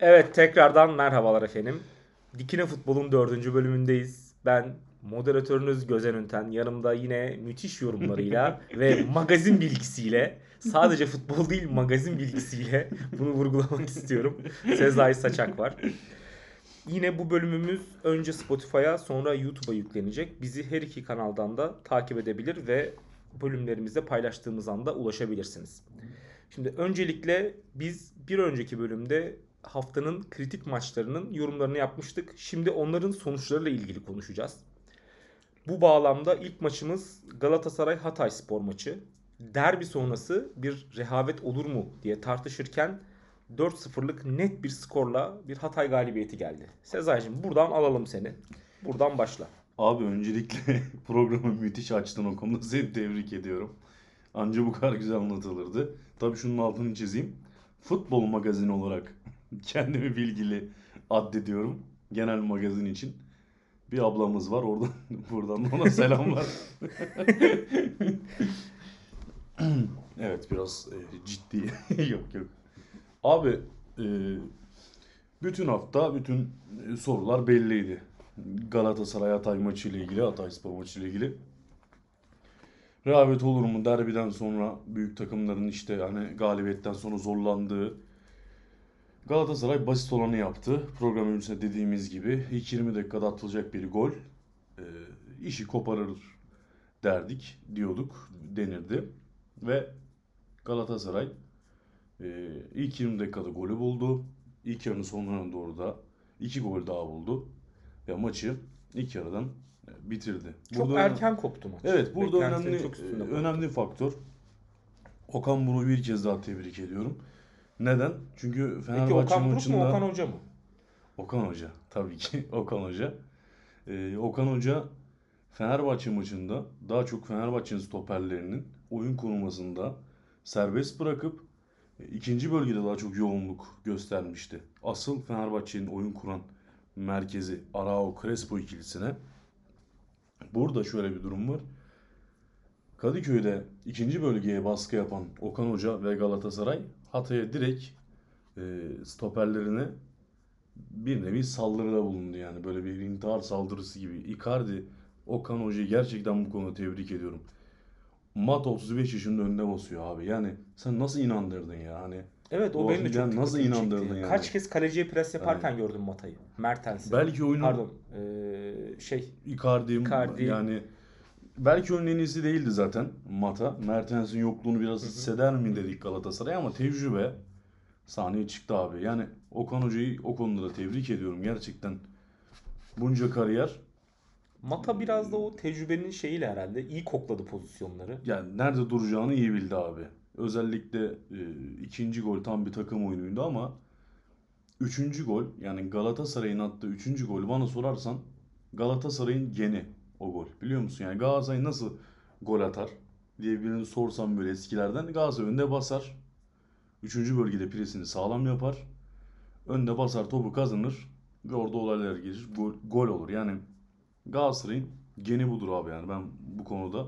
Evet tekrardan merhabalar efendim. Dikine Futbol'un dördüncü bölümündeyiz. Ben moderatörünüz Gözen Ünten. Yanımda yine müthiş yorumlarıyla ve magazin bilgisiyle sadece futbol değil magazin bilgisiyle bunu vurgulamak istiyorum. Sezai Saçak var. Yine bu bölümümüz önce Spotify'a sonra YouTube'a yüklenecek. Bizi her iki kanaldan da takip edebilir ve bölümlerimizde paylaştığımız anda ulaşabilirsiniz. Şimdi öncelikle biz bir önceki bölümde haftanın kritik maçlarının yorumlarını yapmıştık. Şimdi onların sonuçlarıyla ilgili konuşacağız. Bu bağlamda ilk maçımız Galatasaray Hatay Spor maçı. Derbi sonrası bir rehavet olur mu diye tartışırken 4-0'lık net bir skorla bir Hatay galibiyeti geldi. Sezai'cim buradan alalım seni. Buradan başla. Abi öncelikle programı müthiş açtın o konuda seni tebrik ediyorum. Anca bu kadar güzel anlatılırdı. Tabii şunun altını çizeyim. Futbol magazini olarak kendimi bilgili addediyorum. Genel magazin için. Bir ablamız var oradan buradan ona selamlar. evet biraz e, ciddi. yok yok. Abi e, bütün hafta bütün e, sorular belliydi. Galatasaray Hatay maçı ile ilgili, Hatay Spor maçı ile ilgili. Rehavet olur mu? Derbiden sonra büyük takımların işte hani galibiyetten sonra zorlandığı Galatasaray basit olanı yaptı. Program öncesinde dediğimiz gibi ilk 20 dakikada atılacak bir gol e, işi koparır derdik, diyorduk, denirdi. Ve Galatasaray e, ilk 20 dakikada golü buldu. İlk yarının sonlarına doğru da iki gol daha buldu. Ve maçı ilk yarıdan e, bitirdi. Çok Burada- erken koptu maç. Evet burada önemli koptu. önemli faktör. Okan Buruk'u bir kez daha tebrik ediyorum. Neden? Çünkü Peki Fenerbahçe Okan Buruk maçında mu Okan Hoca mı? Okan Hoca tabii ki Okan Hoca. Ee, Okan Hoca Fenerbahçe maçında daha çok Fenerbahçe'nin stoperlerinin oyun kurmasında serbest bırakıp e, ikinci bölgede daha çok yoğunluk göstermişti. Asıl Fenerbahçe'nin oyun kuran merkezi Arao Crespo ikilisine burada şöyle bir durum var. Kadıköy'de ikinci bölgeye baskı yapan Okan Hoca ve Galatasaray Hatay'a direkt e, stoperlerine bir nevi saldırıda bulundu yani böyle bir intihar saldırısı gibi. Icardi Okan Hoca'yı gerçekten bu konuda tebrik ediyorum. Mat 35 yaşında önde basıyor abi. Yani sen nasıl inandırdın ya hani Evet o benim de çok nasıl inandırdın çekti. yani? Kaç kez kaleciye pres yaparken gördüm Matay'ı. Mertens'i. belki oyunun Pardon. eee, şey Icardi, Icardi. yani belki iyisi değildi zaten Mata. Mertens'in yokluğunu biraz hisseder mi dedik Galatasaray ama tecrübe sahneye çıktı abi. Yani Okan Hoca'yı o konuda da tebrik ediyorum gerçekten. Bunca kariyer Mata biraz da o tecrübenin şeyiyle herhalde iyi kokladı pozisyonları. yani nerede duracağını iyi bildi abi. Özellikle e, ikinci gol tam bir takım oyunuydu ama üçüncü gol yani Galatasaray'ın attığı üçüncü gol bana sorarsan Galatasaray'ın geni o gol. Biliyor musun? Yani Galatasaray nasıl gol atar diye birini sorsam böyle eskilerden Galatasaray önde basar. Üçüncü bölgede presini sağlam yapar. Önde basar topu kazanır ve orada olaylar gelir. Gol, gol olur. Yani Galatasaray'ın geni budur abi yani ben bu konuda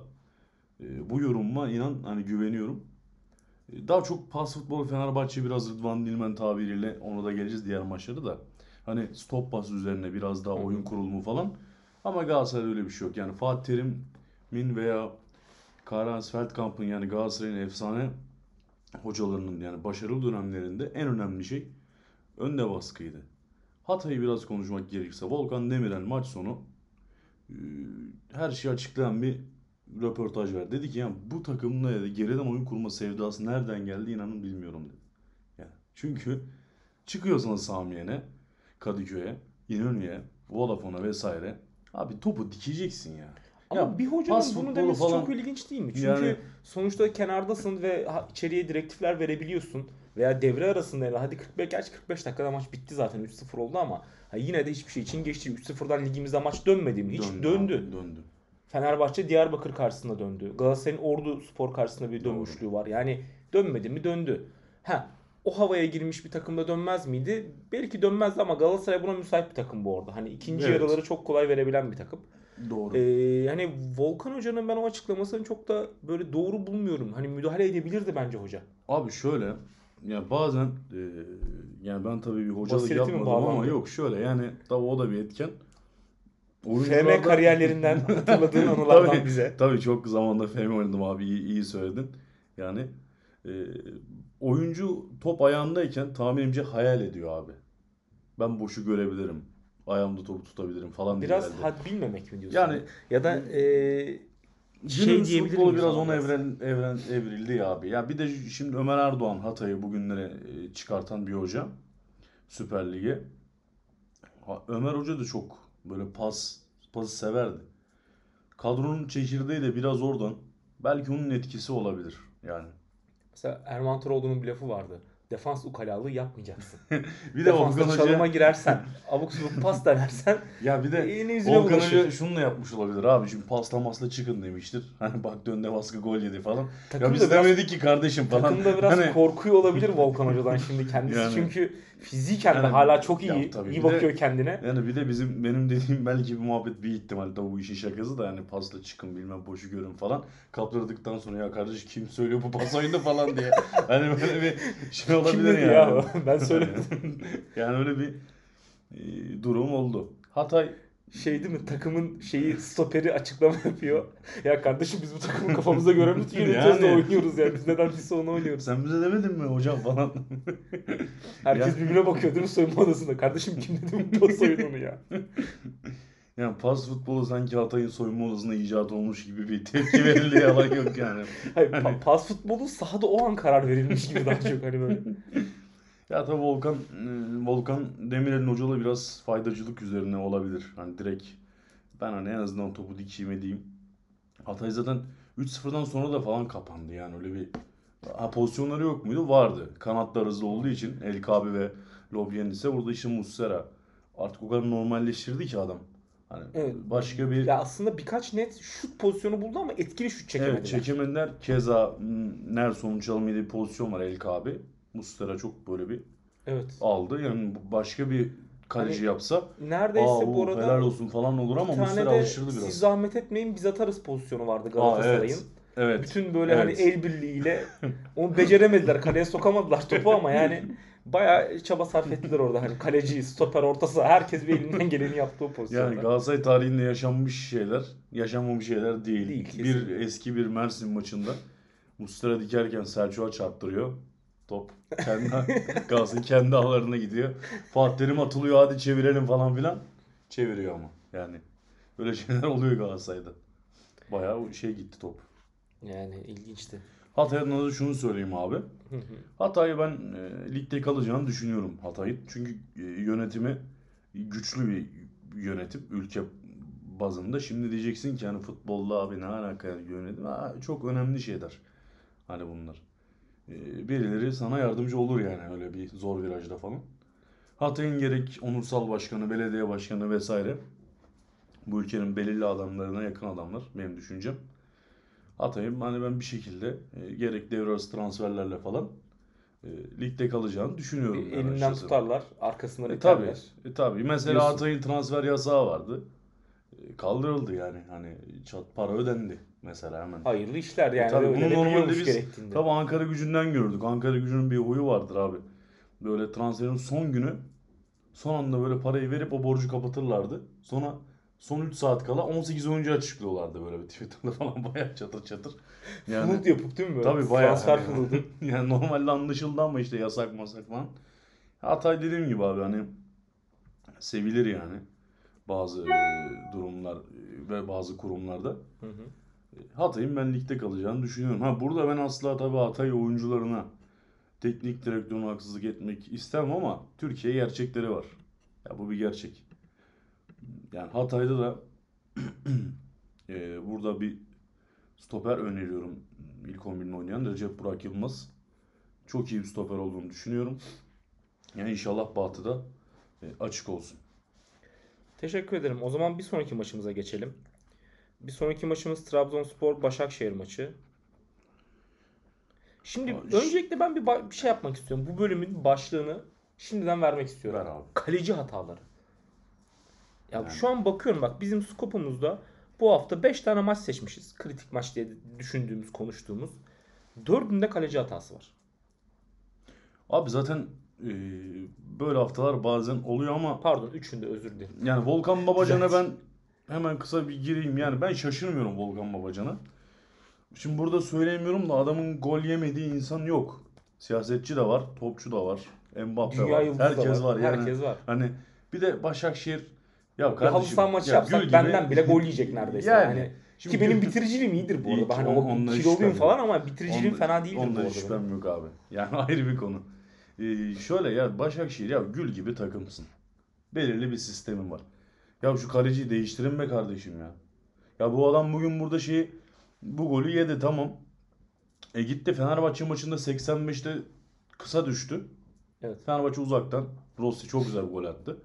e, bu yorumuma inan hani güveniyorum. E, Daha çok pas futbolu Fenerbahçe biraz Rıdvan Dilmen tabiriyle ona da geleceğiz diğer maçları da. Hani stop pas üzerine biraz daha oyun kurulumu falan. Ama Galatasaray'da öyle bir şey yok. Yani Fatih Terim'in veya Karl-Heinz Feldkamp'ın yani Galatasaray'ın efsane hocalarının yani başarılı dönemlerinde en önemli şey önde baskıydı. Hatay'ı biraz konuşmak gerekirse Volkan Demirel maç sonu e, her şeyi açıklayan bir röportaj verdi. Dedi ki yani bu takımın dedi, geriden oyun kurma sevdası nereden geldi inanın bilmiyorum dedi. Yani çünkü çıkıyorsanız Samiye'ne, Kadıköy'e, İnönü'ye, Vodafone'a vesaire abi topu dikeceksin ya. Ama Ya bir hocanın bunu demesi falan- çok ilginç değil mi? Çünkü Yani- sonuçta kenardasın ve içeriye direktifler verebiliyorsun. Veya devre arasında yani hadi 45 gerçi 45 dakikada maç bitti zaten 3-0 oldu ama ha yine de hiçbir şey için geçti. 3-0'dan ligimizde maç dönmedi mi? Hiç döndü. abi, döndü. Fenerbahçe Diyarbakır karşısında döndü. Galatasaray'ın Ordu Spor karşısında bir dönmüşlüğü var. Yani dönmedi mi döndü. Ha o havaya girmiş bir takımda dönmez miydi? Belki dönmezdi ama Galatasaray buna müsait bir takım bu arada. Hani ikinci Evet. yarıları çok kolay verebilen bir takım. Doğru. Ee, yani Volkan Hoca'nın ben o açıklamasını çok da böyle doğru bulmuyorum. Hani müdahale edebilirdi bence hoca. Abi şöyle ya bazen e, yani ben tabii bir hocalık yapmadım ama yok şöyle yani tabii o da bir etken. FM kariyerlerinden hatırladığın anılardan Tabii. bize. Tabii çok zamanda FM oynadım abi iyi, iyi söyledin. Yani e, oyuncu top ayağındayken tahminimce hayal ediyor abi. Ben boşu görebilirim. Ayağımda topu tutabilirim falan diye Biraz had bilmemek mi diyorsun? Yani ya da e, şey diyebilir miyiz biraz ona biraz? evren, evren evrildi ya abi. Ya bir de şimdi Ömer Erdoğan Hatay'ı bugünlere e, çıkartan bir hoca. Süper Lig'e. Ömer Hoca da çok böyle pas pası severdi. Kadronun çekirdeği de biraz oradan. Belki onun etkisi olabilir yani. Mesela Erman Toroğlu'nun bir lafı vardı. Defans ukalalığı yapmayacaksın. Bir de Defansta Volkan çalıma Hoca girersen, abuk subuk pas denersen ya bir de bulaşır. Hoca şunu da yapmış olabilir abi. Şimdi pasla masla çıkın demiştir. Hani bak dönde baskı gol yedi falan. Takım ya biz da biraz- demedik ki kardeşim falan. Takımda biraz Hani- korkuyor olabilir Volkan Hoca'dan şimdi kendisi. Yani- Çünkü fiziken de Yani- hala çok iyi. Ya iyi bakıyor de- kendine. Yani bir de bizim benim dediğim belki bir muhabbet bir ihtimal tabii bu işin şakası da yani pasla çıkın bilmem boşu görün falan. Kaptırdıktan sonra ya kardeş kim söylüyor bu pas oyunu falan diye. Hani böyle bir şey olabilir yani. ya? Ben söylemedim. yani öyle bir e, durum oldu. Hatay şey değil mi takımın şeyi stoperi açıklama yapıyor. Ya kardeşim biz bu takımı kafamıza göre mi yönetiyoruz da Yani. oynuyoruz ya. Biz neden biz onu oynuyoruz. sen bize demedin mi hocam falan. Herkes Ya- birbirine bakıyor değil mi soyunma odasında. Kardeşim kim dedi bu pas oyununu ya. yani pas futbolu sanki Hatay'ın soyunma odasında icat olmuş gibi bir tepki verildi yalan yok yani. Hayır, pa- pas futbolu sahada o an karar verilmiş gibi daha çok hani böyle. Ya tabii Volkan e, Volkan Demirel'in hocalığı biraz faydacılık üzerine olabilir. Hani direkt ben hani en azından topu dikeyim edeyim. Hatay zaten 3-0'dan sonra da falan kapandı yani öyle bir ha, pozisyonları yok muydu? Vardı. Kanatlar hızlı olduğu için El Kabi ve Lobyen ise burada işte Muslera. Artık o kadar normalleştirdi ki adam. Hani Evet. başka bir Ya aslında birkaç net şut pozisyonu buldu ama etkili şut çekemediler. Evet çekemediler. Keza m, Nerson'un çalımıyla bir pozisyon var El Kabi. Muslera çok böyle bir Evet. aldı. Yani başka bir kaleci Hani yapsa Neredeyse aa bu arada helal olsun falan olur ama bir Muslera de alıştırdı siz biraz. zahmet etmeyin biz atarız pozisyonu vardı Aa, Galatasaray'ın. evet. Evet. Bütün böyle Evet. hani el birliğiyle onu beceremediler. Kaleye sokamadılar topu ama yani bayağı çaba sarf ettiler orada. Hani kaleci, stoper, orta saha herkes bir elinden geleni yaptı o pozisyonda. Yani Galatasaray tarihinde yaşanmış şeyler, yaşanmamış şeyler değil. Değil, bir eski bir Mersin maçında Muslera dikerken Selçuk'a çarptırıyor. Top kendi Galatasaray kendi ağlarına gidiyor. Fatih Terim atılıyor hadi çevirelim falan filan. Çeviriyor ama yani. Böyle şeyler oluyor Galatasaray'da. Bayağı şey gitti top. Yani ilginçti. Hatay adına şunu söyleyeyim abi. Hatay'ı ben e, ligde kalacağını düşünüyorum Hatay'ın. Çünkü e, yönetimi güçlü bir yönetim ülke bazında. Şimdi diyeceksin ki hani futbolla abi ne alaka yönetim? Ha, çok önemli şeyler. Hani bunlar. E, birileri sana yardımcı olur yani öyle bir zor virajda falan. Hatay'ın gerek onursal başkanı, belediye başkanı vesaire bu ülkenin belirli adamlarına yakın adamlar benim düşüncem. Hatay'ın hani ben bir şekilde e, gerek devre arası transferlerle falan e, ligde kalacağını düşünüyorum. Bir elinden açıkçası. tutarlar, arkasından E tabi. iterler. E tabi. Mesela Diyorsun. Hatay'ın transfer yasağı vardı. E, kaldırıldı yani. Hani çat para ödendi mesela hemen. Hayırlı işler yani. E tabii bunu de normalde biz gerektiğinde. tabi Ankara gücünden gördük. Ankara gücünün bir huyu vardır abi. Böyle transferin son günü son anda böyle parayı verip o borcu kapatırlardı. Sonra son 3 saat kala 18 oyuncu açıklıyorlardı böyle bir Twitter'da falan bayağı çatır çatır. Yani Fılık yapıp değil mi böyle? Tabii bayağı. Transfer fılığı. yani normalde anlaşıldı ama işte yasak masak falan. Hatay dediğim gibi abi hani sevilir yani bazı e, durumlar e, ve bazı kurumlarda. Hı hı. Hatay'ın ben ligde kalacağını düşünüyorum. Ha burada ben asla tabii Hatay oyuncularına teknik direktörüne haksızlık etmek istemem ama Türkiye gerçekleri var. Ya bu bir gerçek. Yani Hatay'da da e, burada bir stoper öneriyorum. İlk 11'in oynayan Recep Burak Yılmaz. Çok iyi bir stoper olduğunu düşünüyorum. Yani inşallah Batı'da e, açık olsun. Teşekkür ederim. O zaman bir sonraki maçımıza geçelim. Bir sonraki maçımız Trabzonspor Başakşehir maçı. Şimdi ş- öncelikle ben bir, bir şey yapmak istiyorum. Bu bölümün başlığını şimdiden vermek istiyorum. Ver abi. Kaleci hataları. Ya Yani. şu an bakıyorum bak bizim skopumuzda bu hafta 5 tane maç seçmişiz. Kritik maç diye düşündüğümüz, konuştuğumuz. Dördünde kaleci hatası var. Abi zaten e, böyle haftalar bazen oluyor ama Pardon üçünde özür dilerim. yani Volkan Babacan'a ben hemen kısa bir gireyim. Yani ben şaşırmıyorum Volkan Babacan'a. Şimdi burada söyleyemiyorum da adamın gol yemediği insan yok. Siyasetçi de var, topçu da var, Mbappe Dünya var. Herkes da var. Yani Herkes var. hani bir de Başakşehir ya Bir kardeşim halı saha maçı ya yapsak gül gibi- benden bile gol yiyecek neredeyse. Yani. Yani. Şimdi Ki benim gül- bitiriciliğim iyidir bu İyi arada. ki Hani on- o kiloluyum şüphem falan ama bitiriciliğim Onda- fena değildir bu Onda arada. benim. şüphem yok abi. Yani ayrı bir konu. Ee, şöyle ya Başakşehir ya gül gibi takımsın. Belirli bir sistemin var. Ya şu kaleciyi değiştirin be kardeşim ya. Ya bu adam bugün burada şeyi bu golü yedi tamam. E gitti Fenerbahçe maçında 85'te kısa düştü. Evet. Fenerbahçe uzaktan Rossi çok güzel bir gol attı.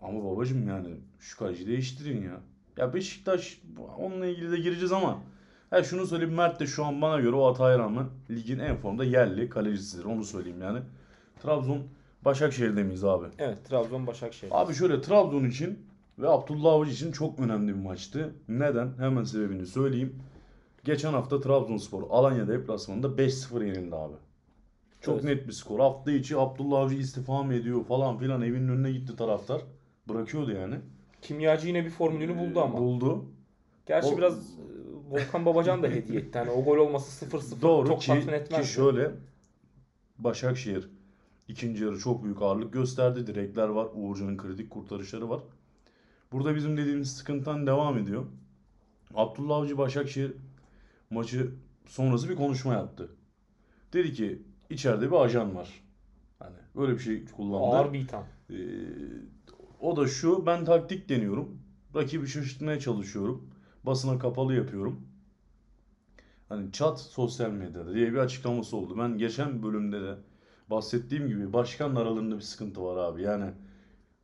Ama babacım yani şu kaleciyi değiştirin ya. Ya Beşiktaş onunla ilgili de gireceğiz ama ha şunu söyleyeyim Mert de şu an bana göre o hataya rağmen ligin en formda yerli kalecisidir. Onu söyleyeyim yani. Trabzon Başakşehir'de miyiz abi? Evet Trabzon Başakşehir. Abi şöyle Trabzon için ve Abdullah Avcı için çok önemli bir maçtı. Neden? Hemen sebebini söyleyeyim. Geçen hafta Trabzonspor Alanya deplasmanında 5-0 yenildi abi. Çok Evet. net bir skor. Hafta içi Abdullah Avcı istifa mı ediyor falan filan evinin önüne gitti taraftar. Bırakıyordu yani. Kimyacı yine bir formülünü buldu ama. Buldu. Gerçi O- biraz e, Volkan Babacan da hediye etti. Hani o gol olması 0-0 Doğru çok ki, tatmin etmez. ki şöyle Başakşehir ikinci yarı çok büyük ağırlık gösterdi. Direkler var. Uğurcan'ın kritik kurtarışları var. Burada bizim dediğimiz sıkıntıdan devam ediyor. Abdullah Avcı Başakşehir maçı sonrası bir konuşma yaptı. Dedi ki içeride bir ajan var. Hani böyle bir şey kullandı. Ağır bir itham. Ee, o da şu ben taktik deniyorum. Rakibi şaşırtmaya çalışıyorum. Basına kapalı yapıyorum. Hani chat sosyal medyada diye bir açıklaması oldu. Ben geçen bölümde de bahsettiğim gibi başkanla aralarında bir sıkıntı var abi. Yani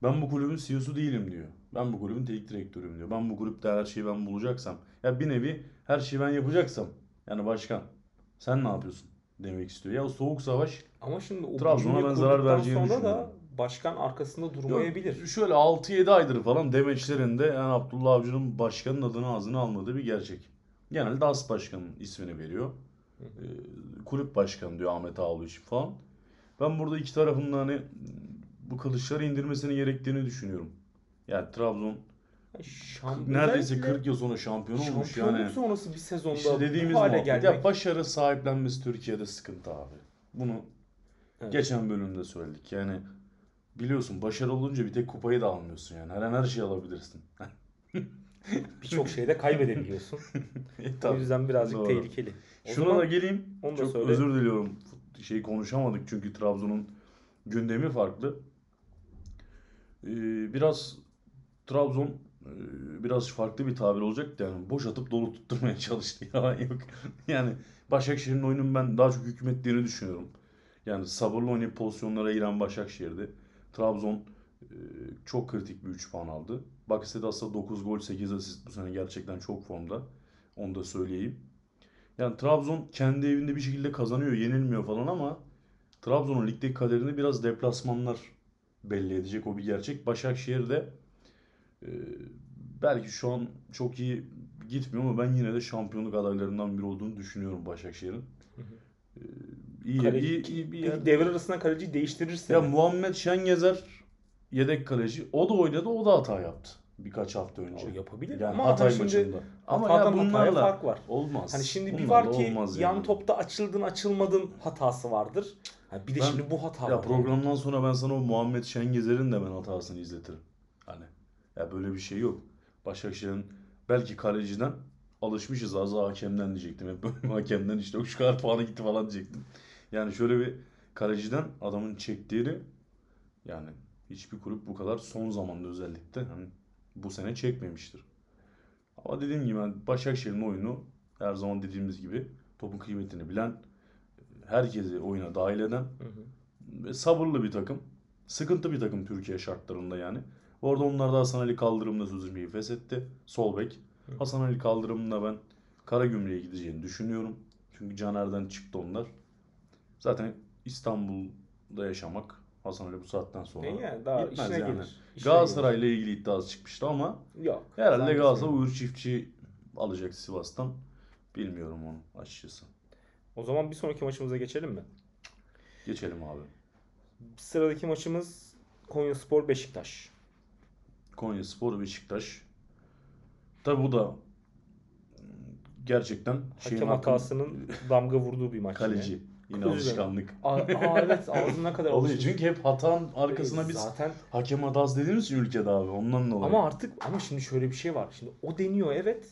ben bu kulübün CEO'su değilim diyor. Ben bu kulübün teknik direktörüyüm diyor. Ben bu kulüpte her şeyi ben bulacaksam. Ya bir nevi her şeyi ben yapacaksam. Yani başkan sen ne yapıyorsun demek istiyor. Ya o soğuk savaş Ama şimdi o Trabzon'a ben zarar vereceğini sonra düşünüyorum. da başkan arkasında durmayabilir. Yok, şöyle 6-7 aydır falan demeçlerinde yani Abdullah Avcı'nın başkanın adını ağzına almadığı bir gerçek. Genelde as başkanın ismini veriyor. Ee, kulüp başkanı diyor Ahmet Ağaoğlu için falan. Ben burada iki tarafın da hani bu kılıçları indirmesini gerektiğini düşünüyorum. Yani Trabzon Şam- neredeyse özellikle 40 yıl sonra şampiyon olmuş yani. sonrası bir sezonda İşte dediğimiz bu hale muhabbet. gelmek. Ya başarı sahiplenmesi Türkiye'de sıkıntı abi. Bunu Evet. geçen bölümde söyledik. Yani biliyorsun başarılı olunca bir tek kupayı da almıyorsun yani. Her an her şeyi alabilirsin. Birçok şeyde kaybedebiliyorsun. E, o yüzden birazcık Doğru. tehlikeli. O Şuna zaman da geleyim. onu da Çok söyle. özür diliyorum. Şey konuşamadık çünkü Trabzon'un gündemi farklı. Ee, biraz Trabzon e, biraz farklı bir tabir olacak da yani boş atıp dolu tutturmaya çalıştı. Yalan yok. Yani Başakşehir'in oyunun ben daha çok hükmettiğini düşünüyorum. Yani sabırlı oynayıp pozisyonlara giren Başakşehir'di. Trabzon e, çok kritik bir 3 puan aldı. Bak aslında 9 gol 8 asist bu sene gerçekten çok formda. Onu da söyleyeyim. Yani Trabzon kendi evinde bir şekilde kazanıyor, yenilmiyor falan ama Trabzon'un ligdeki kaderini biraz deplasmanlar belli edecek o bir gerçek. Başakşehir de e, belki şu an çok iyi gitmiyor ama ben yine de şampiyonluk adaylarından biri olduğunu düşünüyorum Başakşehir'in. İyi, Kaleci- iyi, iyi bir yer. devre arasında kaleciyi değiştirirse Ya Muhammed Şengezer yedek kaleci. O da oynadı, o da hata yaptı birkaç hafta önce. O yapabilir Yani ama Hatay şimdi maçında. Ama ya hataya bunlarla fark var. olmaz. Hani şimdi bir var ki olmaz yan yani. topta açıldın açılmadın hatası vardır. Ha bir de Ben- şimdi bu hata Ya var. programdan sonra ben sana o Muhammed Şengezer'in de ben hatasını izletirim. Hani ya böyle bir şey yok. Başakşehir'in belki kaleciden alışmışız az hakemden diyecektim. Hep böyle hakemden işte o şu kadar puanı gitti falan diyecektim. Yani şöyle bir kaleciden adamın çektiğini yani hiçbir kulüp bu kadar son zamanda özellikle hani bu sene çekmemiştir. Ama dediğim gibi yani Başakşehir'in oyunu her zaman dediğimiz gibi topun kıymetini bilen, herkesi oyuna dahil eden Hı sabırlı bir takım. Sıkıntı bir takım Türkiye şartlarında yani. Orada onlar da Hasan Ali Kaldırım'la sözleşmeyi feshetti. Sol bek. Hasan Ali Kaldırım'la ben Karagümrük'e gideceğini düşünüyorum. Çünkü Caner'den çıktı onlar. Zaten İstanbul'da yaşamak Hasan Ali bu saatten sonra E yani daha gitmez işine yani. gelir. İşine Galatasaray'la ilgili iddiası çıkmıştı ama. Yok. herhalde. Galatasaray Uğur Çiftçi alacak Sivas'tan. Bilmiyorum onu açıkçası. O zaman bir sonraki maçımıza geçelim mi? Geçelim abi. Sıradaki maçımız Konyaspor Beşiktaş. Konya Spor Beşiktaş. Tabi bu da gerçekten Hakem hatasının damga vurduğu bir maç. kaleci. Yine alışkanlık. Aa, aa, evet ağzına kadar alışmış. çünkü hep hatanın arkasına biz Zaten hakem hatası dediğimiz için ülkede abi. Ondan dolayı. ama artık ama şimdi şöyle bir şey var. Şimdi o deniyor evet.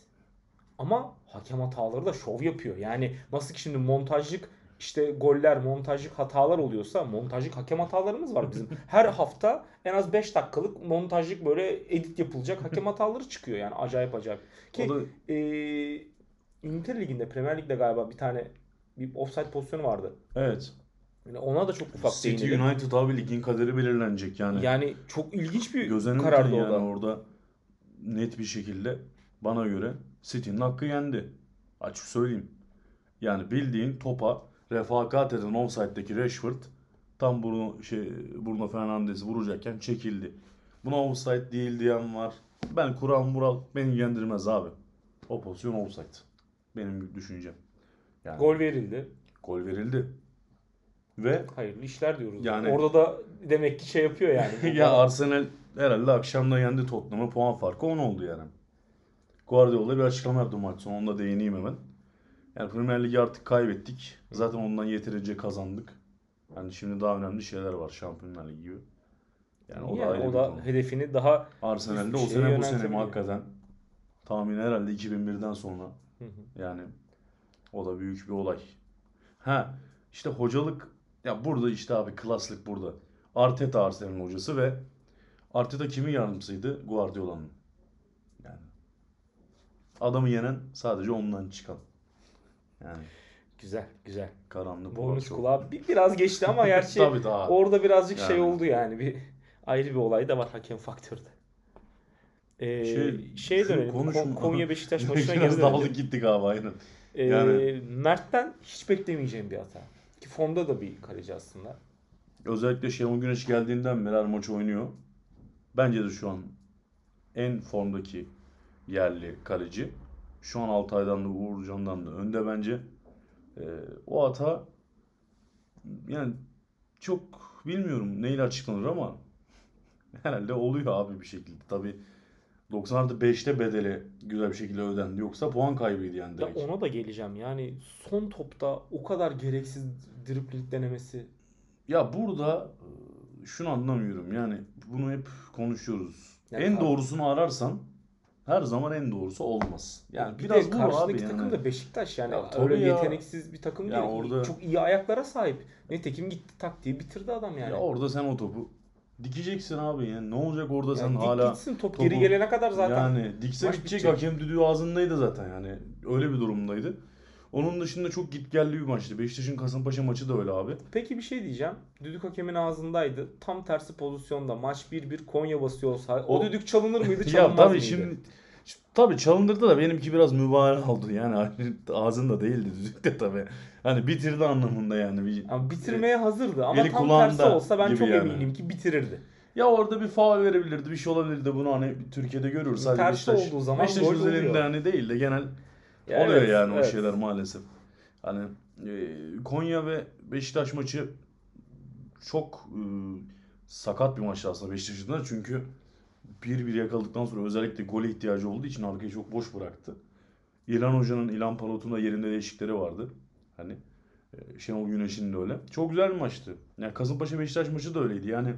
Ama hakem hataları da şov yapıyor. Yani nasıl ki şimdi montajlık işte goller, montajlık hatalar oluyorsa montajlık hakem hatalarımız var bizim. Her hafta en az 5 dakikalık montajlık böyle edit yapılacak hakem hataları çıkıyor yani acayip acayip. Ki O da eee İngiltere Ligi'nde Premier Lig'de galiba bir tane bir offside pozisyonu vardı. evet. Yani ona da çok ufak City değinelim. United abi ligin kaderi belirlenecek yani. Yani çok ilginç bir Gözen karardı Ünten o yani da. orada net bir şekilde bana göre City'nin hakkı yendi. Açık söyleyeyim. Yani bildiğin topa refakat eden offside'deki Rashford tam Bruno, şey, Bruno Fernandes'i vuracakken çekildi. Buna offside değil diyen var. Ben kural mural beni ilgilendirmez abi. O pozisyon offside. Benim düşüncem. Yani Gol verildi. gol verildi. Ve Hayırlı işler diyoruz. Yani- Orada da demek ki şey yapıyor yani. ya Arsenal herhalde akşamda yendi Tottenham'ı. Puan farkı 10 oldu yani. Guardiola bir açıklama yaptı maç sonu. Değineyim hemen. Yani Premier Ligi artık kaybettik. Zaten ondan yeterince kazandık. Yani şimdi daha önemli şeyler var Şampiyonlar Ligi gibi. Yani o da Yani ayrı o da konu. hedefini daha Arsenal'de o sene bu sene hakikaten tahmin herhalde 2001'den sonra Hı hı. yani o da büyük bir olay. Ha işte hocalık ya burada işte abi klaslık burada. Arteta Arsenal'in hocası ve Arteta kimin yardımcısıydı? Guardiola'nın. Yani adamı yenen sadece ondan çıkan. Yani güzel güzel. karanlık Bonus kulağı bir, biraz geçti ama gerçi Tabii daha. orada birazcık şey Yani. oldu yani bir ayrı bir olay da var hakem faktörde. Ee, Şey, şeye dönelim. konuşma- Kon- Konya Beşiktaş maçına geri dönelim. daldık gittik abi aynen. Ee, Yani- Mert'ten hiç beklemeyeceğim bir hata. Ki formda da bir kaleci aslında. Özellikle Şenol Güneş geldiğinden beri her maç oynuyor. Bence de şu an en formdaki yerli kaleci. Şu an Altay'dan da Uğurcan'dan da önde bence. Ee, o hata yani çok bilmiyorum neyle açıklanır ama herhalde oluyor abi bir şekilde. Tabii 90 artı 5'te bedeli güzel bir şekilde ödendi. Yoksa puan kaybıydı yani Ya direkt. ona da geleceğim. Yani son topta o kadar gereksiz dribling denemesi. Ya burada e, şunu anlamıyorum yani bunu hep konuşuyoruz. Ya en kar- doğrusunu ararsan her zaman en doğrusu olmaz. Yani bir biraz de bu abi takım yani. da Beşiktaş yani Ya öyle ya. yeteneksiz bir takım Ya değil. orada- Çok iyi ayaklara sahip. Nitekim gitti tak diye bitirdi adam yani. Ya orada sen o topu dikeceksin abi yani ne olacak orada sen dik hala gitsin top topu- geri gelene kadar zaten. yani dikse maç bitecek bitecek. hakem düdüğü ağzındaydı zaten yani öyle bir durumdaydı. Onun dışında çok gitgelli bir maçtı. Beşiktaş'ın Kasımpaşa maçı da öyle abi. Peki bir şey diyeceğim. Düdük hakemin ağzındaydı. Tam tersi pozisyonda maç 1-1 Konya basıyor olsa o, O- düdük çalınır mıydı ya çalınmaz tabii mıydı? şimdi tabii çalındırdı da benimki biraz mübalağa oldu yani ağzında değildi düdük de tabii. Hani bitirdi anlamında yani bir Yani bitirmeye hazırdı ama tam tersi olsa ben çok yani. eminim ki bitirirdi. Ya orada bir faul verebilirdi, bir şey olabilirdi. Bunu hani Türkiye'de görüyoruz. Sadece Tersi Beşiktaş, olduğu zaman Beşiktaş gol oluyor. hani değil de genel Ya oluyor evet, yani o evet. şeyler maalesef. Hani e, Konya ve Beşiktaş maçı çok e, sakat bir maçtı aslında Beşiktaş adına. Çünkü 1-1 yakaladıktan sonra özellikle gole ihtiyacı olduğu için arkayı çok boş bıraktı. İlhan Hoca'nın, İlhan Palut'un da yerinde değişikleri vardı. Hani e, Şenol Güneş'in de öyle. Çok güzel bir maçtı. Yani Kasımpaşa Beşiktaş maçı da öyleydi. Yani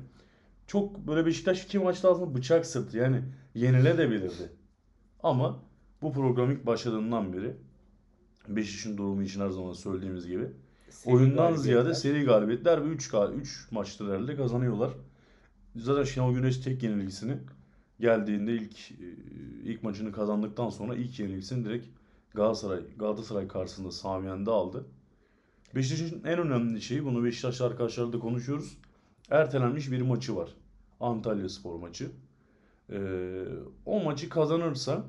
çok böyle Beşiktaş iki maçta aslında bıçak sırtı. Yani yenilebilirdi. Ama bu program ilk başladığından beri Beşiktaş'ın durumu için her zaman söylediğimiz gibi Seri oyundan ziyade seri galibiyetler ve 3 3 maçta herhalde kazanıyorlar. Zaten Şenol Güneş tek yenilgisini geldiğinde ilk e, ilk maçını kazandıktan sonra ilk yenilgisini direkt Galatasaray Galatasaray karşısında Sami Yen'de aldı. Beşiktaş'ın en önemli şeyi bunu Beşiktaşlı arkadaşlarla da konuşuyoruz. Ertelenmiş bir maçı var. Antalya Spor maçı. Ee, o maçı kazanırsa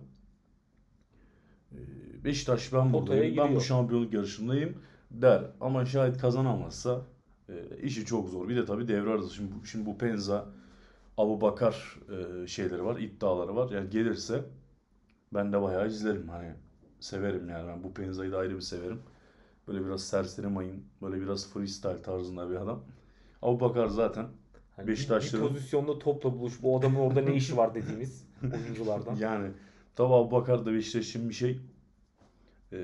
e, Beşiktaş ben buradayım, ben bu şampiyonluk yarışındayım der. Ama şayet kazanamazsa e, işi çok zor. Bir de tabii devre arası. Şimdi, şimdi bu Penza, Abu Bakar e, şeyleri var, iddiaları var. Yani gelirse ben de bayağı izlerim. Hani severim yani ben bu Penza'yı da ayrı bir severim. Böyle biraz serseri mayın, böyle biraz freestyle tarzında bir adam. Abubakar zaten Hani bir- Beşiktaşlı'nın- bir pozisyonda topla buluş. Bu adamın orada ne işi var dediğimiz oyunculardan. yani tabi Abubakar da Beşiktaş için bir şey. Ee,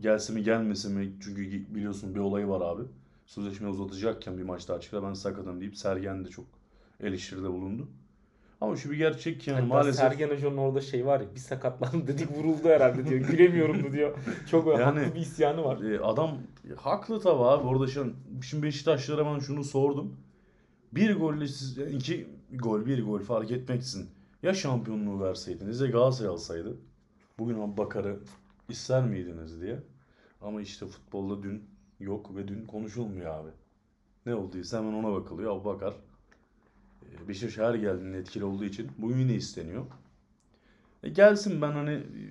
gelse mi gelmese mi? Çünkü biliyorsun bir olayı var abi. Sözleşme uzatacakken bir maç daha çıktı. Ben sakatım deyip Sergen de çok eleştiride bulundu. Ama şu bir gerçek ki yani Hatta maalesef Sergen Hoca'nın orada şey var ya bir sakatlandı dedik vuruldu herhalde diyor. Gülemiyorum diyor. Çok Yani- haklı bir isyanı var. e, adam haklı tabi abi. Orada şu an şimdi Beşiktaşlara ben şunu sordum. Bir golle siz iki gol bir gol fark etmeksizin ya şampiyonluğu verseydiniz ya Galatasaray alsaydı bugün Abubakar'ı ister miydiniz diye. Ama işte futbolda dün yok ve dün konuşulmuyor abi. Ne olduysa hemen ona bakılıyor. Abubakar e, Beşiktaş her geldiğinde etkili olduğu için bugün yine isteniyor. E gelsin ben hani e,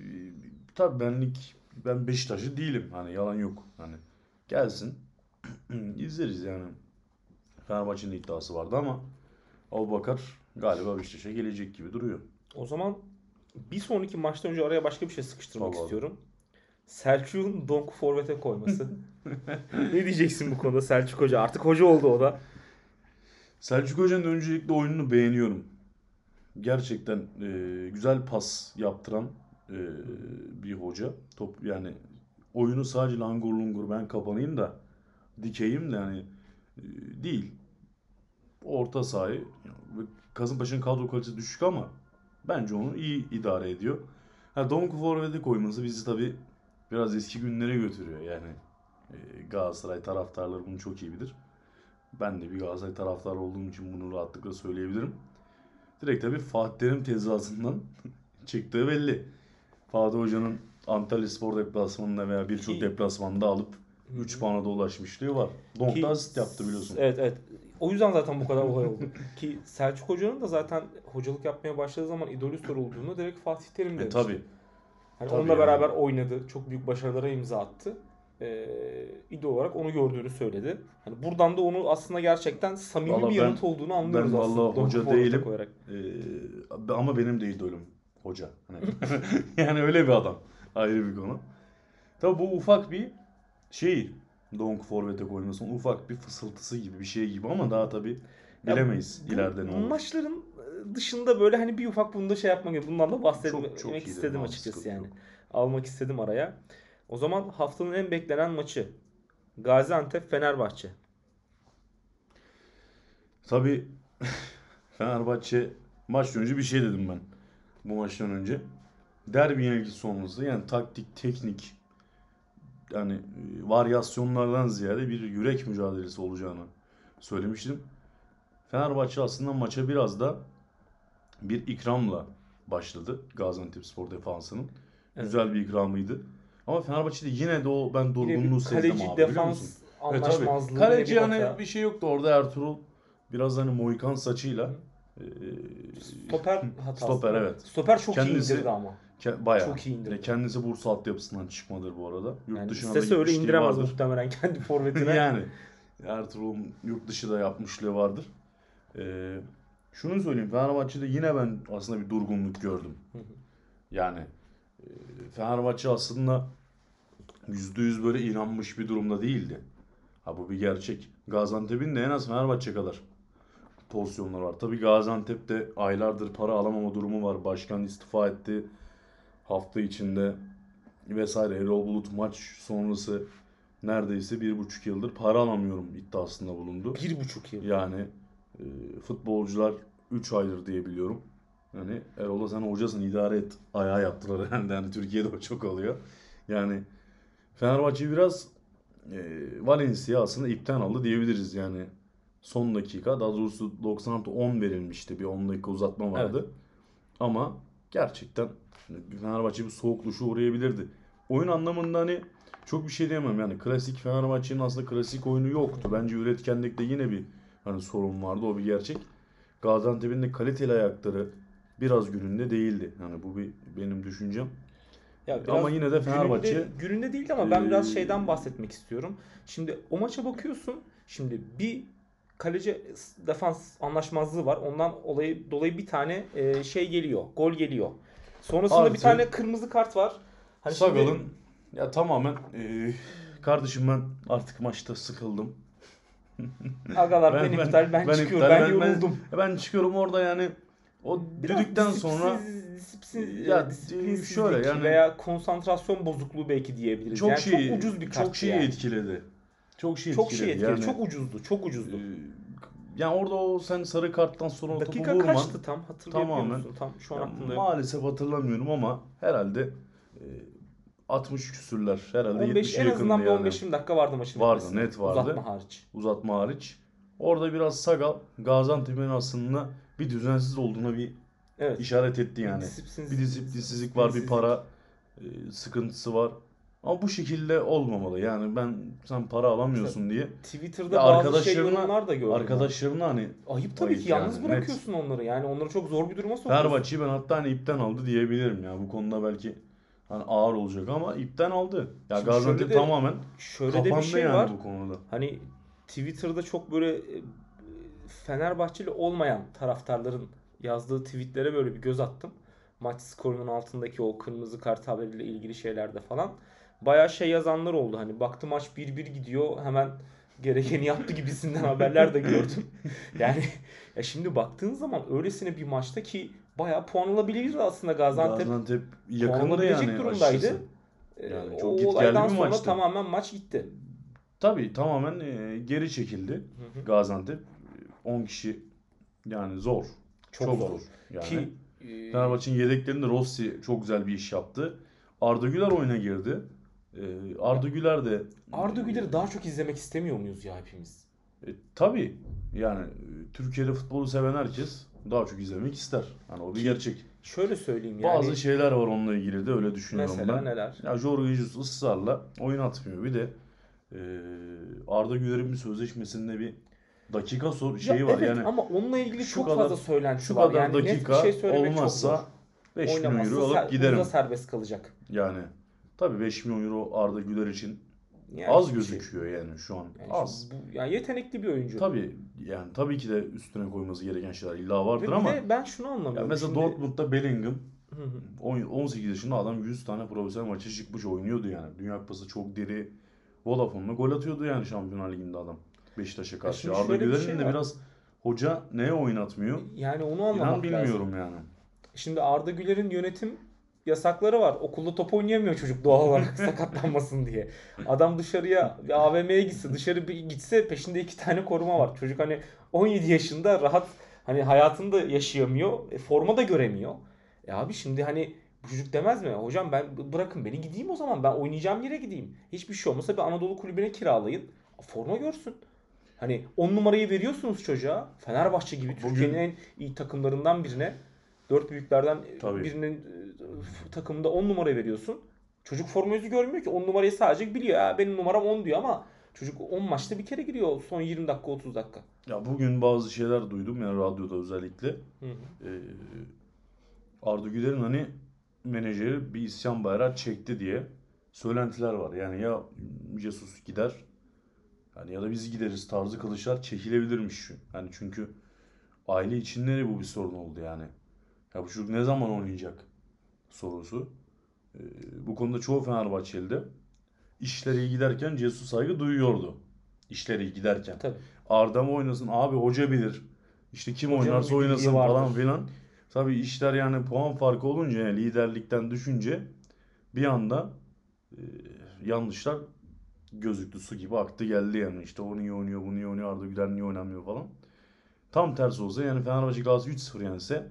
tabii benlik ben Beşiktaşlı değilim. Hani yalan yok. Hani gelsin izleriz yani. Fenerbahçe'nin iddiası vardı ama Abubakar galiba Beşiktaş'a gelecek gibi duruyor. O zaman bir sonraki maçtan önce araya başka bir şey sıkıştırmak Vallahi. istiyorum. Selçuk'un Donk forvete koyması. ne diyeceksin bu konuda Selçuk Hoca? Artık hoca oldu o da. Selçuk Hoca'nın öncelikle oyununu beğeniyorum. Gerçekten e, güzel pas yaptıran e, bir hoca. Top yani oyunu sadece langur lungur ben kapanayım da dikeyim de yani e, değil. Orta sahayı Kasımpaşa'nın kadro kalitesi düşük ama bence onu iyi idare ediyor. Ha Donku forvete koyması bizi tabii biraz eski günlere götürüyor yani. E, Galatasaray taraftarları bunu çok iyi bilir. Ben de bir Galatasaray taraftarı olduğum için bunu rahatlıkla söyleyebilirim. Direkt tabii Fatih Terim tezgahından çıktığı belli. Fatih Hoca'nın Antalya Spor deplasmanında veya birçok deplasmanda alıp 3 puana da ulaşmışlığı var. Donk Ki- da asist yaptı biliyorsun. Evet evet. O yüzden zaten bu kadar olay oldu. Ki Selçuk Hoca'nın da zaten hocalık yapmaya başladığı zaman idolü sorulduğunda direkt Fatih Terim E, demişti. tabii. Hani Tabii onunla yani. beraber oynadı. Çok büyük başarılara imza attı. Ee, idol olarak onu gördüğünü söyledi. Hani buradan da onu aslında gerçekten samimi Vallahi bir ben- yanıt olduğunu anlıyoruz ben aslında. Donk hoca değilim. Ee, ama benim de idolüm hoca. Hani yani öyle bir adam. Ayrı bir konu. Tabii bu ufak bir şey. Donk forvete koyması ufak bir fısıltısı gibi bir şey gibi ama daha tabii Ya bilemeyiz Bu ileride ne olur. Maçların e, dışında böyle hani bir ufak bunda şey yapmak. Bundan da bahsetmek Çok- çok iyidir, istedim açıkçası yani. yok. Almak istedim araya. O zaman haftanın en beklenen maçı. Gaziantep Fenerbahçe. Tabii Fenerbahçe maç önce bir şey dedim ben. Bu maçtan önce. Derbi yenilgisi sonrası yani taktik, teknik yani e, varyasyonlardan ziyade bir yürek mücadelesi olacağını söylemiştim. Fenerbahçe aslında maça biraz da bir ikramla başladı Gaziantepspor defansının. Evet. Güzel bir ikramıydı. Ama Fenerbahçe'de yine de o ben durgunluğu kaleci abi biliyor musun? defans Evet tabii. Kaleci bir hani bir şey yoktu orada Ertuğrul biraz hani Moikan saçıyla e, Stoper hatası. Stoper, evet. Stoper çok Kendisi- iyi indirdi ama. ke- bayağı. Çok iyi indirdi. Ya kendisi Bursa altyapısından çıkmadır bu arada. Yurt Yani dışına da istese öyle gitmişliği indiremez vardır. muhtemelen kendi forvetine. yani Ertuğrul'un yurt dışı da yapmışlığı vardır. Ee, şunu söyleyeyim Fenerbahçe'de yine ben aslında bir durgunluk gördüm. Yani e, Fenerbahçe aslında %100 böyle inanmış bir durumda değildi. Ha bu bir gerçek. Gaziantep'in de en az Fenerbahçe kadar pozisyonları var. Tabii Gaziantep'te aylardır para alamama durumu var. Başkan istifa etti hafta içinde vesaire. Erol Bulut maç sonrası neredeyse bir buçuk yıldır para alamıyorum iddiasında bulundu. Bir buçuk yıl. Yani e, futbolcular 3 aydır diye biliyorum. Yani Erol'a sen hocasın idare et ayağı yaptılar herhalde. Yani Türkiye'de o çok oluyor. Yani Fenerbahçe biraz e, Valencia aslında ipten aldı diyebiliriz yani. Son dakika daha doğrusu 96 10 verilmişti. Bir 10 dakika uzatma vardı. Ama gerçekten Fenerbahçe bir soğuk duşa uğrayabilirdi. Oyun anlamında hani çok bir şey diyemem yani klasik Fenerbahçe'nin aslında klasik oyunu yoktu. Bence üretkenlikte yine bir hani sorun vardı o bir gerçek. Gaziantep'in de kaliteli ayakları biraz gününde değildi. Yani bu bir benim düşüncem. Ya Ama yine de Fenerbahçe- gününde, gününde değildi ama ben biraz Ee, şeyden bahsetmek istiyorum. Şimdi o maça bakıyorsun. Şimdi bir kaleci defans anlaşmazlığı var. Ondan olayı dolayı bir tane e, şey geliyor. Gol geliyor. Sonrasında bir Artı- tane kırmızı kart var. Hani şimdi- Sagal'ın ya tamamen e, kardeşim ben artık maçta sıkıldım. Agalar benim iptal ben, çıkıyorum. iptal, Ben, yoruldum. Ben, çıkıyorum orada yani o Biraz düdükten sonra disiplin, Ya, ya, disiplinsizlik şöyle yani- veya konsantrasyon bozukluğu belki diyebiliriz. çok yani şey çok ucuz bir kart çok şeyi yani. etkiledi. Çok şey Çok şey etkiledi. etkiledi. Yani, Çok ucuzdu. Çok ucuzdu. e, yani orada o sen sarı karttan sonra o topu Dakika vurman kaçtı tam hatırlayabiliyor Tamamen. musun? Tam şu an Ya aklımda maalesef hatırlamıyorum ama herhalde e, 60 küsürler herhalde 15 70'e en azından bir yani. 15 dakika vardı maçın Vardı, bitmesine. net vardı. Uzatma hariç. Uzatma hariç. Orada biraz Sagal Gaziantep'in aslında bir düzensiz olduğuna bir Evet. işaret etti yani. Disiplinsiz- Bir disiplinsizlik var, bir para e, sıkıntısı var. Ama bu şekilde olmamalı. Yani ben sen para alamıyorsun diye Twitter'da Ya bazı şey yorumlar da gördüm. ben. arkadaşlarına hani Ayıp tabii Ayıp ki yalnız yani, bırakıyorsun onları. Yani onları çok zor bir duruma sokuyorsun. Fenerbahçe'yi ben hatta hani ipten aldı diyebilirim ya. Bu konuda belki hani ağır olacak ama ipten aldı. Ya Gaziantep tamamen Şöyle de bir şey yani var. bu konuda. Hani Twitter'da çok böyle e, Fenerbahçeli olmayan taraftarların yazdığı tweetlere böyle bir göz attım. Maç skorunun altındaki o kırmızı kart haberiyle ilgili şeylerde falan. Bayağı şey yazanlar oldu. Hani baktı maç 1-1 gidiyor hemen gerekeni yaptı gibisinden haberler de gördüm. Yani ya şimdi baktığın zaman öylesine bir maçta ki bayağı puan alabilirdi aslında Gaziantep. Gaziantep puan yakındı yani durumdaydı. açıkçası. Ee, Yani çok o olaydan bir sonra maçtı. tamamen maç gitti. Tabii tamamen e, geri çekildi Hı hı. Gaziantep. 10 kişi yani zor. Çok, Çok, zor. zor. Yani Ki e, Fenerbahçe'nin yedeklerinde Rossi çok güzel bir iş yaptı. Arda Güler oyuna girdi. Ee, Arda Güler de Arda Güler'i daha çok izlemek istemiyor muyuz ya hepimiz? E, tabii yani e, Türkiye'de futbolu seven herkes daha çok izlemek ister. Hani o bir gerçek. Şöyle söyleyeyim yani. Bazı şeyler var onunla ilgili de öyle düşünüyorum mesela ben. neler? Ya Jorge Jesus ısrarla oyun atmıyor. Bir de e, Arda Güler'in bir sözleşmesinde bir dakika sor şeyi Ya var evet yani. ama onunla ilgili şu çok kadar- fazla söylenti Şu var. kadar yani net bir dakika şey olmazsa zor. 5 milyon euro alıp giderim. serbest kalacak. Yani tabii 5 milyon euro Arda Güler için Yani az şey. gözüküyor yani şu an. Yani az. şimdi bu, yani yetenekli bir oyuncu. Tabii yani tabii ki de üstüne koyması gereken şeyler illa vardır Ve ama de ben şunu anlamıyorum. mesela Şimdi- Dortmund'da Bellingham Hı hı. on- 18 yaşında adam 100 tane profesyonel maça çıkmış oynuyordu yani. Dünya Kupası çok deri. Vodafone'la gol atıyordu yani Şampiyonlar Ligi'nde adam. Beşiktaş'a karşı. şimdi Arda Güler'in şey de var. biraz hoca neye oynatmıyor? Yani onu İnan anlamak lazım. bilmiyorum yani. Şimdi Arda Güler'in yönetim yasakları var. Okulda top oynayamıyor çocuk doğal olarak sakatlanmasın diye. Adam dışarıya AVM'ye gitse, dışarı bir gitse peşinde iki tane koruma var. Çocuk hani 17 yaşında rahat hani hayatını da yaşayamıyor. E, forma da göremiyor. E abi şimdi hani bu çocuk demez mi? Hocam ben bırakın beni gideyim o zaman. Ben oynayacağım yere gideyim. Hiçbir şey olmasa bir Anadolu kulübüne kiralayın. Forma görsün. Hani 10 numarayı veriyorsunuz çocuğa. Fenerbahçe gibi Bugün- Türkiye'nin en iyi takımlarından birine. Dört büyüklerden Tabii. birinin e, takımında 10 numara veriyorsun. Çocuk forma yüzü görmüyor ki. 10 numarayı sadece biliyor. Ha, benim numaram 10 diyor ama çocuk 10 maçta bir kere giriyor. Son 20 dakika 30 dakika. Ya bugün bazı şeyler duydum yani radyoda özellikle. Hı hı. Ee, Arda Güler'in hani menajeri bir isyan bayrağı çekti diye söylentiler var. Yani ya Jesus gider yani ya da biz gideriz tarzı kılıçlar çekilebilirmiş. Yani çünkü aile içinde de bu bir sorun oldu yani. Ya bu çocuk ne zaman oynayacak sorusu. Ee, bu konuda çoğu Fenerbahçeli de işleri iyi giderken Jesus saygı duyuyordu. İşleri iyi giderken. Tabii. Arda mı oynasın? Abi hoca bilir. İşte kim Hocanın oynarsa oynasın falan filan. Tabii işler yani puan farkı olunca yani liderlikten düşünce bir anda e, yanlışlar gözüktü su gibi aktı geldi yani işte o niye oynuyor bu niye oynuyor Arda Güler niye oynamıyor falan. Tam tersi olsa yani Fenerbahçe Galatasaray 3-0 yense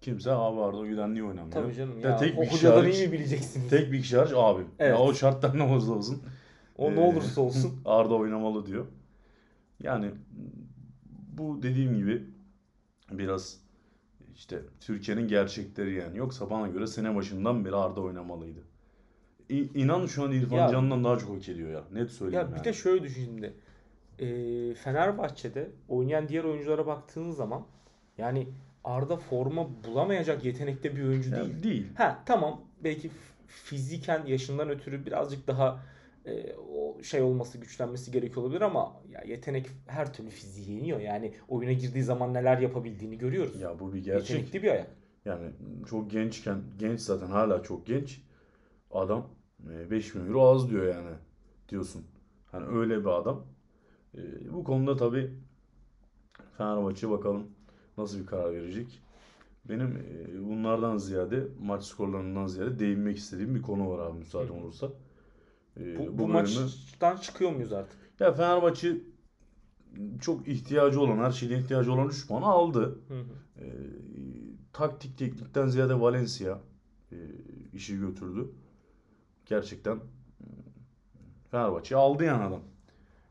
kimse abi Arda Güler niye oynamıyor. Tabii canım Ya ya. tek bir kişi hariç- iyi mi bileceksiniz? Tek bir kişi hariç abim. Evet. Ya o şartlar ne olursa olsun o ne Ee, olursa olsun. Arda oynamalı diyor. Yani bu dediğim gibi biraz işte Türkiye'nin gerçekleri yani. Yoksa bana göre sene başından beri Arda oynamalıydı. İnan şu an İrfan Ya- Can'dan daha çok hak ediyor ya. Net söyleyeyim Ya bir yani. de şöyle düşün şimdi. Ee, Fenerbahçe'de oynayan diğer oyunculara baktığın zaman yani Arda forma bulamayacak yetenekte bir oyuncu Ya değil. değil. Ha tamam belki fiziken yaşından ötürü birazcık daha e, o şey olması güçlenmesi gerekiyor olabilir ama ya yetenek her türlü fiziği yeniyor. Yani oyuna girdiği zaman neler yapabildiğini görüyoruz. Ya bu bir gerçek. Yetenekli bir ayak. Yani çok gençken, genç zaten hala çok genç. Adam e, 5 milyon euro az diyor yani. diyorsun. Hani öyle bir adam. Ee, bu konuda tabii Fenerbahçe bakalım nasıl bir karar verecek. Benim e, bunlardan ziyade maç skorlarından ziyade değinmek istediğim bir konu var abi müsaade olursa. Ee, Bu, bu, bölümü- maçtan çıkıyor muyuz artık? ya Fenerbahçe çok ihtiyacı olan, her şeyde ihtiyacı olan 3 puanı aldı. Hı hı. Ee, taktik teknikten ziyade Valencia e, işi götürdü. Gerçekten e, Fenerbahçe aldı yani adam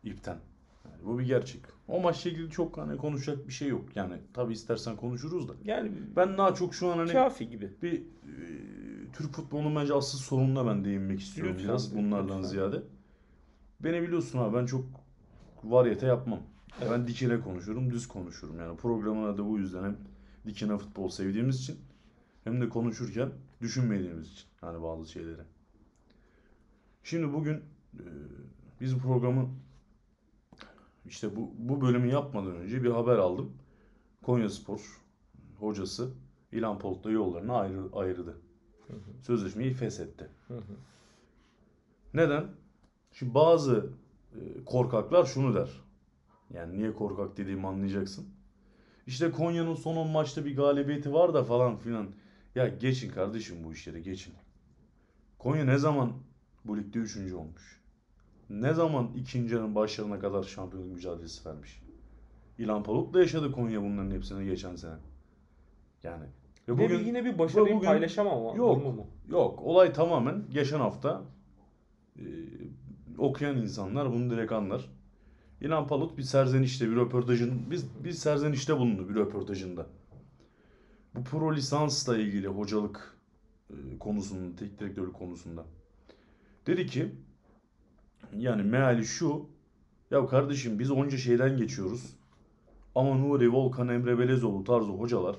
ipten. Yani bu bir gerçek. O maçla ilgili çok hani konuşacak bir şey yok. Yani tabi istersen konuşuruz da. Yani Ben daha çok şu an hani kafi gibi. bir e, Türk futbolunun bence asıl sorununa ben değinmek istiyorum Lütfen, biraz bunlardan lütfen. ziyade. Beni biliyorsun abi ben çok varyete yapmam. Evet. Ben dikine konuşurum, düz konuşurum. Yani programın adı bu yüzden hem dikine futbol sevdiğimiz için hem de konuşurken düşünmediğimiz için hani bazı şeyleri. Şimdi bugün e, biz programı işte bu, bu bölümü yapmadan önce bir haber aldım. Konyaspor hocası İlhan Polt'la yollarını ayrı, ayırdı. Sözleşmeyi feshetti. Hı hı. Neden? Şimdi bazı e, korkaklar şunu der. Yani niye korkak dediğimi anlayacaksın. İşte Konya'nın son 10 maçta bir galibiyeti var da falan filan. Ya geçin kardeşim bu işleri geçin. Konya ne zaman bu ligde 3. olmuş? Ne zaman ikincinin başlarına kadar şampiyonluk mücadelesi vermiş? İlhan Palut'la yaşadı Konya bunların hepsini geçen sene. Yani. Ve Bugün, bugün yine bir başarıyı bugün- paylaşamam ama Yok. mu? Yok. Olay tamamen geçen hafta e, okuyan insanlar bunu direkt anlar. İlhan Palut bir serzenişte bir röportajın biz bir serzenişte bulundu bir röportajında. Bu pro lisansla ilgili hocalık e, konusunda, tek direktörlük konusunda. Dedi ki yani meali şu ya kardeşim biz onca şeyden geçiyoruz. Ama Nuri Volkan, Emre Belezoğlu tarzı hocalar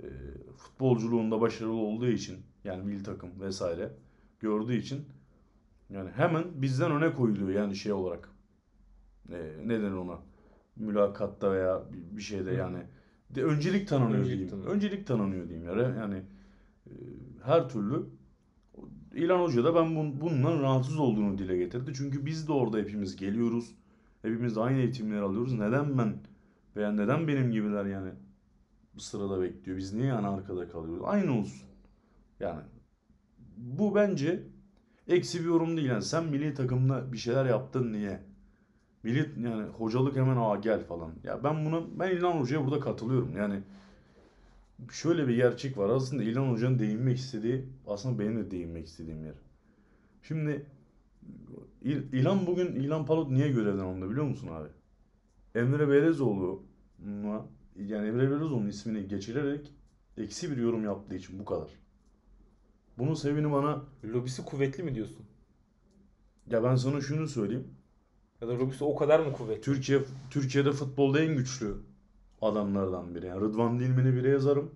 e, futbolculuğunda başarılı olduğu için yani milli takım vesaire gördüğü için yani hemen bizden öne koyuluyor yani şey olarak. E, neden ona? Mülakatta veya bir- şeyde yani de öncelik tanınıyor Öncelik diyeyim. tanınıyor. Öncelik tanınıyor diyeyim yani. Yani e, her türlü İlhan Hoca da ben bun, bundan rahatsız olduğunu dile getirdi. Çünkü biz de orada hepimiz geliyoruz. Hepimiz aynı eğitimleri alıyoruz. Neden ben veya neden benim gibiler yani sırada bekliyor? Biz niye yani arkada kalıyoruz? Aynı olsun. Yani bu bence eksi bir yorum değil. Yani sen milli takımda bir şeyler yaptın niye? Milli yani hocalık hemen aa gel falan. Ya ben buna ben İlhan Hoca'ya burada katılıyorum. Yani şöyle bir gerçek var. Aslında İlhan Hoca'nın değinmek istediği aslında benim de değinmek istediğim yer. Şimdi İl- İlhan bugün İlhan Palut niye görevden alındı biliyor musun abi? Emre Belezoğlu'na yani Emre Belezoğlu'nun ismini geçirerek eksi bir yorum yaptığı için bu kadar. Bunun sebebini bana Lobisi kuvvetli mi diyorsun? ya ben sana şunu söyleyeyim. Ya da lobisi o kadar mı kuvvetli? Türkiye Türkiye'de futbolda en güçlü adamlardan biri. Yani Rıdvan Dilmen'i bire yazarım.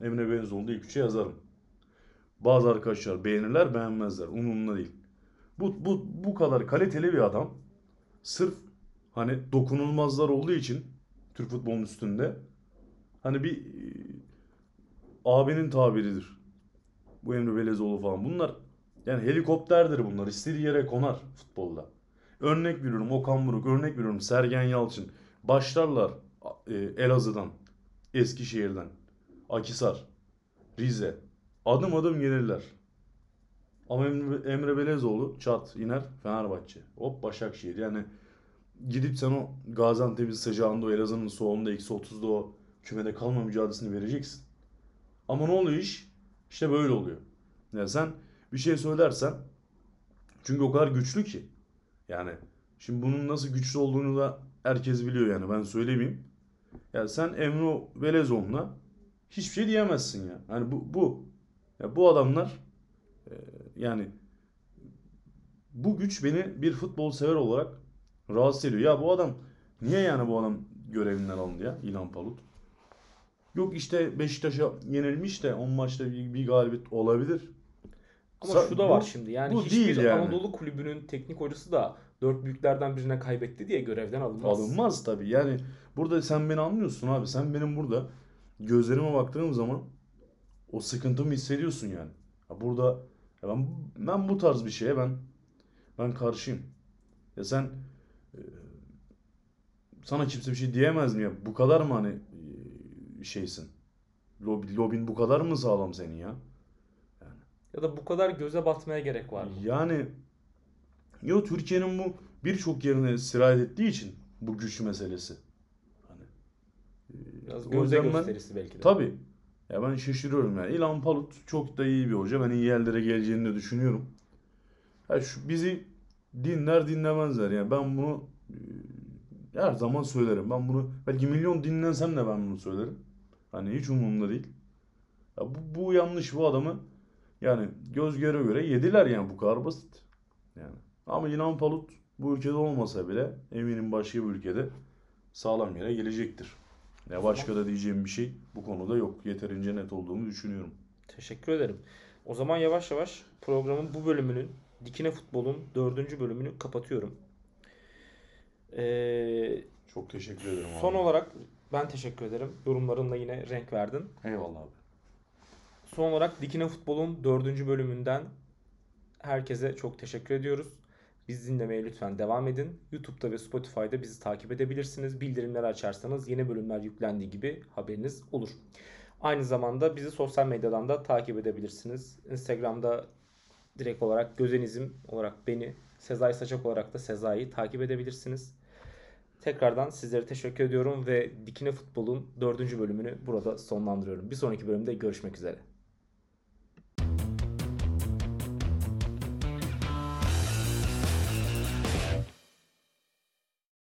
Emre Belezoğlu'nu ilk üçe yazarım. Bazı arkadaşlar beğenirler beğenmezler. Umurumda değil. Bu, bu, bu kadar kaliteli bir adam sırf hani dokunulmazlar olduğu için Türk futbolunun üstünde hani bir e, abinin tabiridir. Bu Emre Belezoğlu falan. Bunlar yani helikopterdir bunlar. İstediği yere konar futbolda. Örnek veriyorum Okan Buruk, örnek veriyorum Sergen Yalçın. Başlarlar e, Elazığ'dan, Eskişehir'den, Akisar, Rize. Adım adım gelirler. Ama Emre, Belezoğlu çat iner Fenerbahçe. Hop Başakşehir. Yani gidip sen o Gaziantep'in sıcağında o Elazığ'ın soğuğunda eksi 30'da o kümede kalma mücadelesini vereceksin. Ama ne oluyor iş? İşte böyle oluyor. Ya sen bir şey söylersen çünkü o kadar güçlü ki. Yani şimdi bunun nasıl güçlü olduğunu da herkes biliyor yani ben söylemeyeyim. Ya sen Emre Belezoğlu'na hiçbir şey diyemezsin ya. Hani bu bu ya bu adamlar e, yani bu güç beni bir futbol sever olarak rahatsız ediyor. Ya bu adam niye yani bu adam görevinden alındı ya İlhan Palut? Yok işte Beşiktaş'a yenilmiş de 10 maçta bir, bir galibiyet olabilir. Ama Sa- şu da bu- var şimdi. Yani bu hiçbir değil yani. Anadolu kulübünün teknik hocası da dört büyüklerden birine kaybetti diye görevden alınmaz. Alınmaz tabii. Yani burada sen beni anlıyorsun abi. Sen benim burada gözlerime baktığım zaman o sıkıntımı hissediyorsun yani. Ya burada ya ben ben bu tarz bir şeye ben Ben karşıyım. Ya sen e, sana kimse bir şey diyemez mi ya? Bu kadar mı hani e, şeysin? Lobi, lobin bu kadar mı sağlam senin ya? Ya da bu kadar göze batmaya gerek var mı? Yani yo Türkiye'nin bu birçok yerine sirayet ettiği için bu güç meselesi. Biraz o ben- gösterisi belki de. Tabii. Ya ben şaşırıyorum yani. İlhan Palut çok da iyi bir hoca. Ben iyi yerlere geleceğini de düşünüyorum. Ya şu bizi dinler dinlemezler. Yani ben bunu e, her zaman söylerim. Ben bunu belki milyon dinlensem de ben bunu söylerim. Hani hiç umurumda değil. Ya bu, bu yanlış bu adamı yani göz göre göre yediler yani bu kadar basit. Yani. Ama İlhan Palut bu ülkede olmasa bile eminim başka bir ülkede sağlam yere gelecektir. Ya başka da diyeceğim bir şey bu konuda yok. Yeterince net olduğumu düşünüyorum. Teşekkür ederim. O zaman yavaş yavaş programın bu bölümünün Dikine Futbol'un dördüncü bölümünü kapatıyorum. Ee, Çok teşekkür ederim abi. son olarak ben teşekkür ederim. Yorumlarınla yine renk verdin. Eyvallah abi. Son olarak Dikine Futbol'un dördüncü bölümünden herkese çok teşekkür ediyoruz. Bizi dinlemeye lütfen devam edin. YouTube'da ve Spotify'da bizi takip edebilirsiniz. Bildirimleri açarsanız yeni bölümler yüklendiği gibi haberiniz olur. Aynı zamanda bizi sosyal medyadan da takip edebilirsiniz. Instagram'da direkt olarak Gözenizm olarak beni, Sezai Saçak olarak da Sezai'yi takip edebilirsiniz. Tekrardan sizlere teşekkür ediyorum ve Dikine Futbol'un dördüncü bölümünü burada sonlandırıyorum. Bir sonraki bölümde görüşmek üzere.